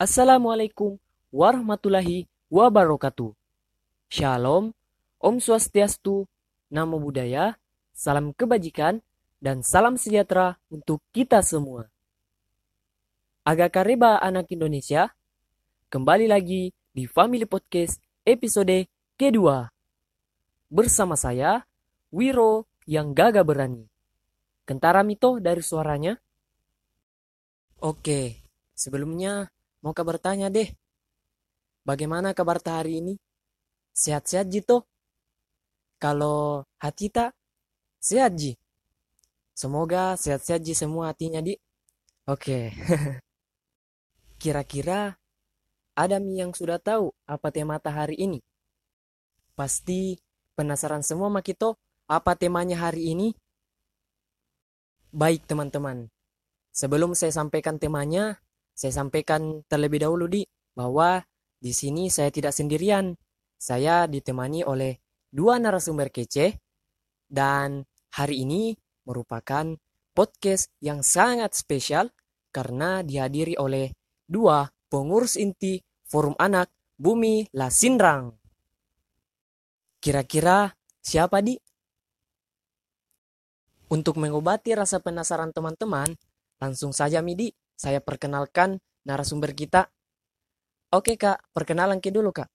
Assalamualaikum warahmatullahi wabarakatuh. Shalom, Om Swastiastu, Namo Buddhaya, salam kebajikan, dan salam sejahtera untuk kita semua. Agak kareba anak Indonesia, kembali lagi di Family Podcast episode kedua. Bersama saya, Wiro yang gagah berani. Kentara Mito dari suaranya? Oke, sebelumnya mau kabar tanya deh. Bagaimana kabar hari ini? Sehat-sehat Jito? Kalau hati tak, sehat Ji. Semoga sehat-sehat Ji semua hatinya di. Oke. Kira-kira ada yang sudah tahu apa tema hari ini? Pasti penasaran semua Makito apa temanya hari ini? Baik teman-teman, sebelum saya sampaikan temanya, saya sampaikan terlebih dahulu di bahwa di sini saya tidak sendirian. Saya ditemani oleh dua narasumber kece dan hari ini merupakan podcast yang sangat spesial karena dihadiri oleh dua pengurus inti Forum Anak Bumi Lasinrang. Kira-kira siapa di? Untuk mengobati rasa penasaran teman-teman, langsung saja Midi, saya perkenalkan narasumber kita. Oke kak, perkenalan ke dulu kak.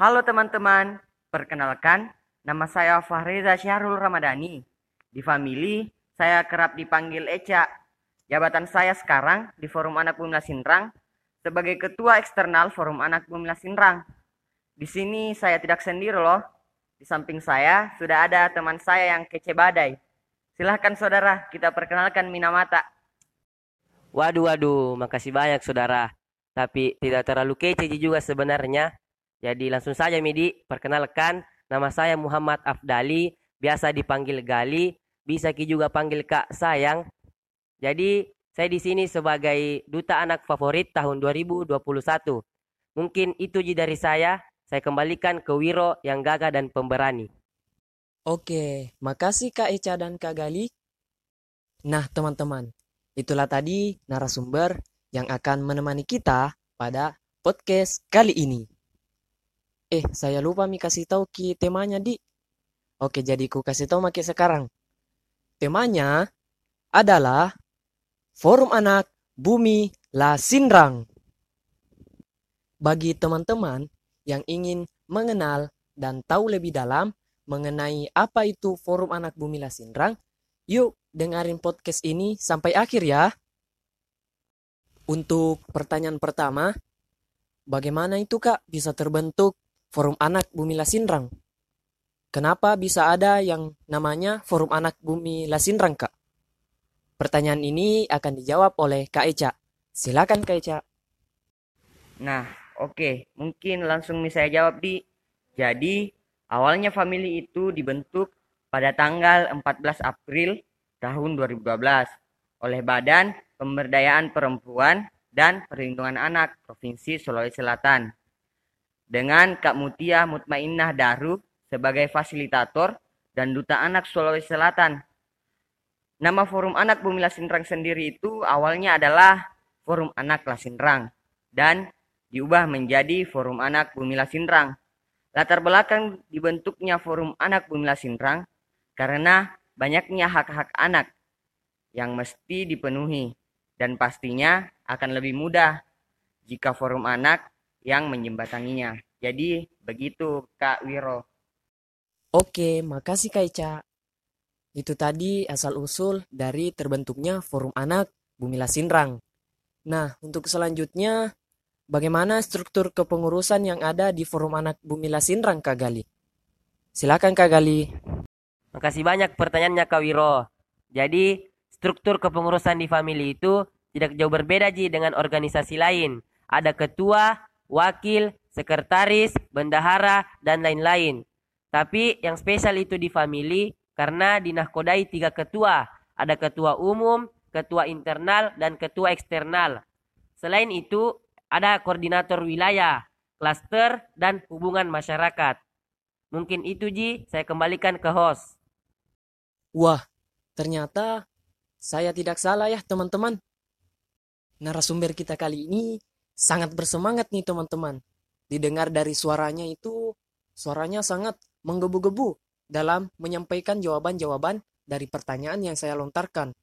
Halo teman-teman, perkenalkan nama saya Fahriza Syahrul Ramadhani. Di family, saya kerap dipanggil Eca. Jabatan saya sekarang di Forum Anak Bumi Lasinrang sebagai Ketua Eksternal Forum Anak Bumi Lasinrang. Di sini saya tidak sendiri loh. Di samping saya sudah ada teman saya yang kece badai. Silahkan saudara, kita perkenalkan Minamata. Waduh, waduh, makasih banyak saudara. Tapi tidak terlalu kece juga sebenarnya. Jadi langsung saja Midi, perkenalkan nama saya Muhammad Afdali, biasa dipanggil Gali, bisa ki juga panggil Kak Sayang. Jadi saya di sini sebagai duta anak favorit tahun 2021. Mungkin itu ji dari saya. Saya kembalikan ke Wiro yang gagah dan pemberani. Oke, makasih Kak Eca dan Kak Gali. Nah teman-teman, itulah tadi narasumber yang akan menemani kita pada podcast kali ini. Eh, saya lupa mi kasih tahu ki temanya di. Oke, jadi ku kasih tahu maki sekarang. Temanya adalah Forum Anak Bumi Lasinrang. Bagi teman-teman yang ingin mengenal dan tahu lebih dalam mengenai apa itu Forum Anak Bumi Lasinrang, yuk dengerin podcast ini sampai akhir ya. Untuk pertanyaan pertama, bagaimana itu kak bisa terbentuk Forum Anak Bumi Lasinrang? Kenapa bisa ada yang namanya Forum Anak Bumi Lasinrang kak? Pertanyaan ini akan dijawab oleh Kak Eca. Silakan Kak Eca. Nah, oke, okay. mungkin langsung nih saya jawab di. Jadi, awalnya family itu dibentuk pada tanggal 14 April tahun 2012 oleh Badan Pemberdayaan Perempuan dan Perlindungan Anak Provinsi Sulawesi Selatan dengan Kak Mutia Mutmainnah Daru sebagai fasilitator dan duta anak Sulawesi Selatan Nama Forum Anak Bumi Lasinrang sendiri itu awalnya adalah Forum Anak Lasinrang dan diubah menjadi Forum Anak Bumi Lasinrang. Latar belakang dibentuknya Forum Anak Bumi Lasinrang karena banyaknya hak-hak anak yang mesti dipenuhi dan pastinya akan lebih mudah jika forum anak yang menjembataninya. Jadi begitu Kak Wiro. Oke, makasih Kak Ica. Itu tadi asal-usul dari terbentuknya Forum Anak Bumi Lasinrang. Nah, untuk selanjutnya, bagaimana struktur kepengurusan yang ada di Forum Anak Bumi Lasinrang, Kak Gali? Silakan, Kak Gali. Makasih banyak pertanyaannya, Kak Wiro. Jadi, struktur kepengurusan di family itu tidak jauh berbeda Ji dengan organisasi lain. Ada ketua, wakil, sekretaris, bendahara, dan lain-lain. Tapi yang spesial itu di family karena dinahkodai tiga ketua. Ada ketua umum, ketua internal, dan ketua eksternal. Selain itu, ada koordinator wilayah, klaster, dan hubungan masyarakat. Mungkin itu Ji, saya kembalikan ke host. Wah, ternyata saya tidak salah ya teman-teman. Narasumber kita kali ini sangat bersemangat nih teman-teman. Didengar dari suaranya itu, suaranya sangat menggebu-gebu dalam menyampaikan jawaban-jawaban dari pertanyaan yang saya lontarkan.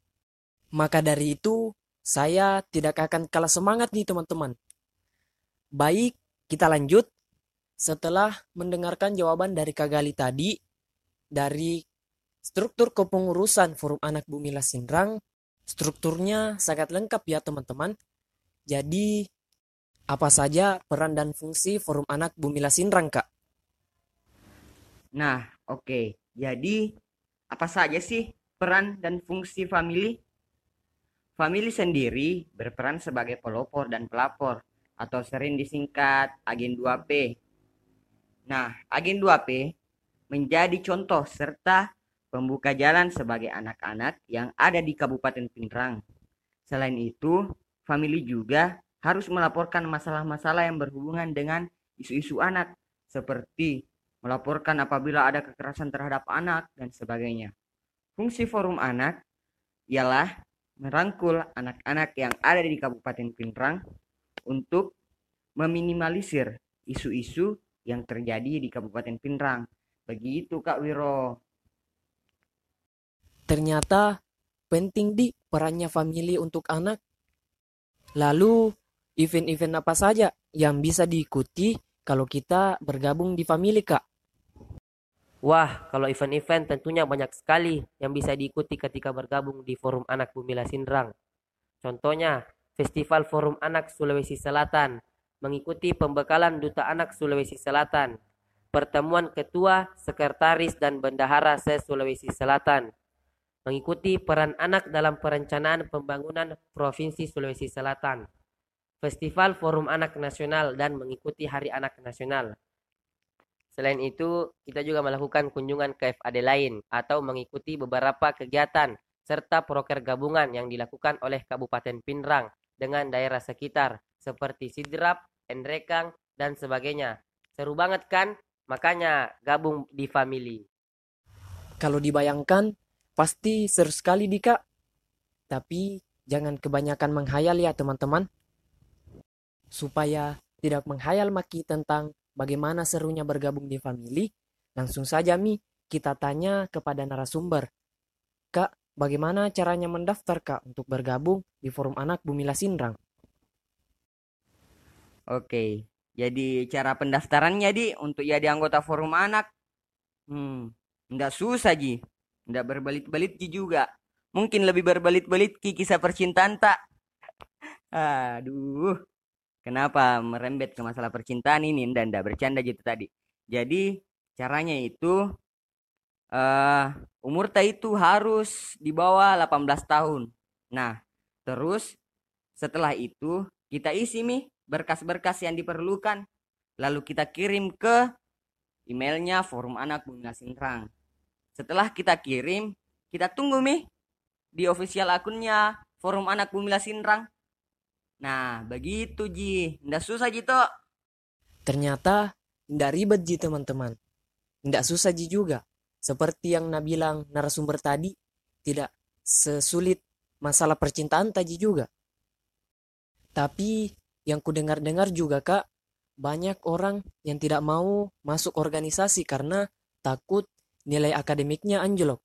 Maka dari itu, saya tidak akan kalah semangat nih teman-teman. Baik, kita lanjut. Setelah mendengarkan jawaban dari Kak Gali tadi, dari struktur kepengurusan Forum Anak Bumi Lasindrang, strukturnya sangat lengkap ya teman-teman. Jadi, apa saja peran dan fungsi Forum Anak Bumi Lasindrang, Kak? Nah, oke. Jadi, apa saja sih peran dan fungsi family? Family sendiri berperan sebagai pelopor dan pelapor atau sering disingkat agen 2P. Nah, agen 2P menjadi contoh serta pembuka jalan sebagai anak-anak yang ada di Kabupaten Pinrang. Selain itu, family juga harus melaporkan masalah-masalah yang berhubungan dengan isu-isu anak seperti melaporkan apabila ada kekerasan terhadap anak, dan sebagainya. Fungsi forum anak ialah merangkul anak-anak yang ada di Kabupaten Pinrang untuk meminimalisir isu-isu yang terjadi di Kabupaten Pinrang. Begitu Kak Wiro. Ternyata penting di perannya family untuk anak. Lalu, event-event apa saja yang bisa diikuti kalau kita bergabung di family, Kak? Wah, kalau event-event tentunya banyak sekali yang bisa diikuti ketika bergabung di Forum Anak Bumi Lasindrang. Contohnya, Festival Forum Anak Sulawesi Selatan mengikuti pembekalan Duta Anak Sulawesi Selatan, pertemuan ketua, sekretaris, dan bendahara se-Sulawesi Selatan, mengikuti peran anak dalam perencanaan pembangunan Provinsi Sulawesi Selatan, Festival Forum Anak Nasional, dan mengikuti Hari Anak Nasional. Selain itu, kita juga melakukan kunjungan ke FAD lain atau mengikuti beberapa kegiatan serta proker gabungan yang dilakukan oleh Kabupaten Pinrang dengan daerah sekitar seperti Sidrap, Endrekang, dan sebagainya. Seru banget kan? Makanya gabung di family. Kalau dibayangkan, pasti seru sekali di kak. Tapi jangan kebanyakan menghayal ya teman-teman. Supaya tidak menghayal maki tentang bagaimana serunya bergabung di family, langsung saja Mi, kita tanya kepada narasumber. Kak, bagaimana caranya mendaftar Kak untuk bergabung di Forum Anak Bumi Lasindrang? Oke, jadi cara pendaftarannya di untuk jadi anggota Forum Anak, hmm, nggak susah Ji, nggak berbelit-belit juga. Mungkin lebih berbelit-belit ki kisah percintaan tak? Aduh, Kenapa merembet ke masalah percintaan ini dan tidak bercanda gitu tadi. Jadi caranya itu uh, umur ta itu harus di bawah 18 tahun. Nah, terus setelah itu kita isi nih berkas-berkas yang diperlukan. Lalu kita kirim ke emailnya Forum Anak Bunda Sintrang. Setelah kita kirim, kita tunggu nih di official akunnya Forum Anak Bumi Sintrang Nah, begitu Ji. Nggak susah Ji toh. Ternyata nggak ribet Ji teman-teman. Nggak susah Ji juga. Seperti yang Nabi bilang narasumber tadi, tidak sesulit masalah percintaan tadi juga. Tapi yang ku dengar-dengar juga kak, banyak orang yang tidak mau masuk organisasi karena takut nilai akademiknya anjlok.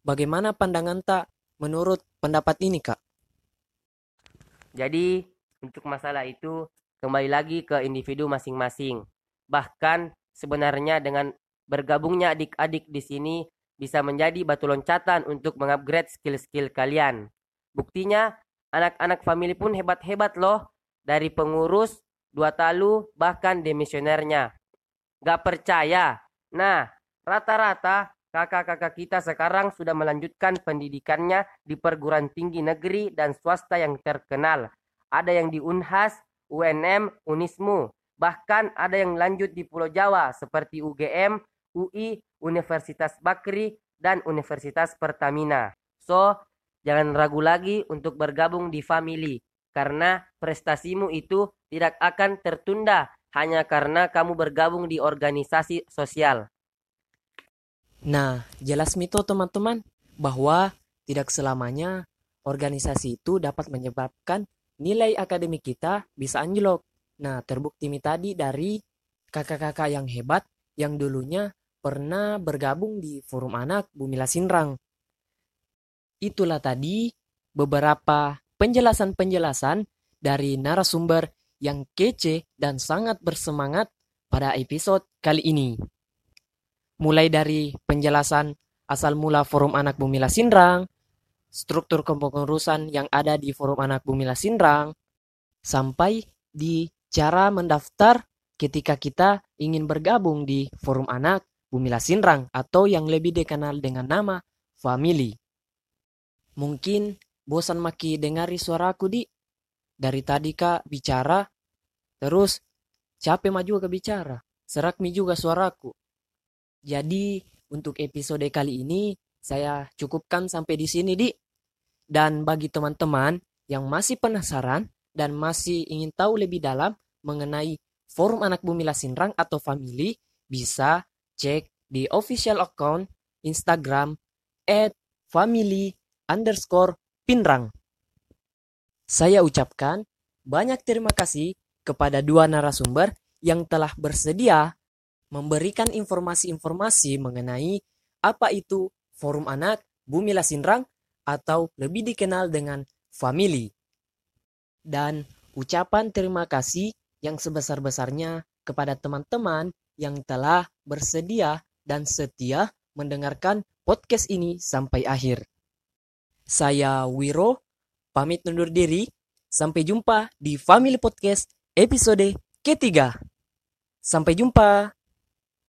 Bagaimana pandangan tak menurut pendapat ini kak? Jadi untuk masalah itu kembali lagi ke individu masing-masing. Bahkan sebenarnya dengan bergabungnya adik-adik di sini bisa menjadi batu loncatan untuk mengupgrade skill-skill kalian. Buktinya anak-anak family pun hebat-hebat loh. Dari pengurus, dua talu, bahkan demisionernya. Gak percaya? Nah, rata-rata kakak-kakak kita sekarang sudah melanjutkan pendidikannya di perguruan tinggi negeri dan swasta yang terkenal. Ada yang di Unhas, UNM, Unismu. Bahkan ada yang lanjut di Pulau Jawa seperti UGM, UI, Universitas Bakri, dan Universitas Pertamina. So, jangan ragu lagi untuk bergabung di family. Karena prestasimu itu tidak akan tertunda hanya karena kamu bergabung di organisasi sosial. Nah, jelas mito teman-teman bahwa tidak selamanya organisasi itu dapat menyebabkan nilai akademik kita bisa anjlok. Nah, terbukti mi tadi dari kakak-kakak yang hebat yang dulunya pernah bergabung di forum anak Bumi Lasinrang. Itulah tadi beberapa penjelasan-penjelasan dari narasumber yang kece dan sangat bersemangat pada episode kali ini. Mulai dari penjelasan asal mula forum anak Bumi Lasinrang, struktur kepengurusan yang ada di forum anak Bumi Lasinrang, sampai di cara mendaftar ketika kita ingin bergabung di forum anak Bumi Lasinrang atau yang lebih dikenal dengan nama family. Mungkin bosan maki dengari suaraku di dari tadi kak bicara terus capek maju ke bicara serak mi juga suaraku jadi untuk episode kali ini saya cukupkan sampai di sini di dan bagi teman-teman yang masih penasaran dan masih ingin tahu lebih dalam mengenai forum anak bumi Lasinrang atau family bisa cek di official account Instagram at. Saya ucapkan banyak terima kasih kepada dua narasumber yang telah bersedia memberikan informasi-informasi mengenai apa itu Forum Anak Bumi Lasinrang atau lebih dikenal dengan Family. Dan ucapan terima kasih yang sebesar-besarnya kepada teman-teman yang telah bersedia dan setia mendengarkan podcast ini sampai akhir. Saya Wiro pamit undur diri. Sampai jumpa di Family Podcast episode ketiga. Sampai jumpa.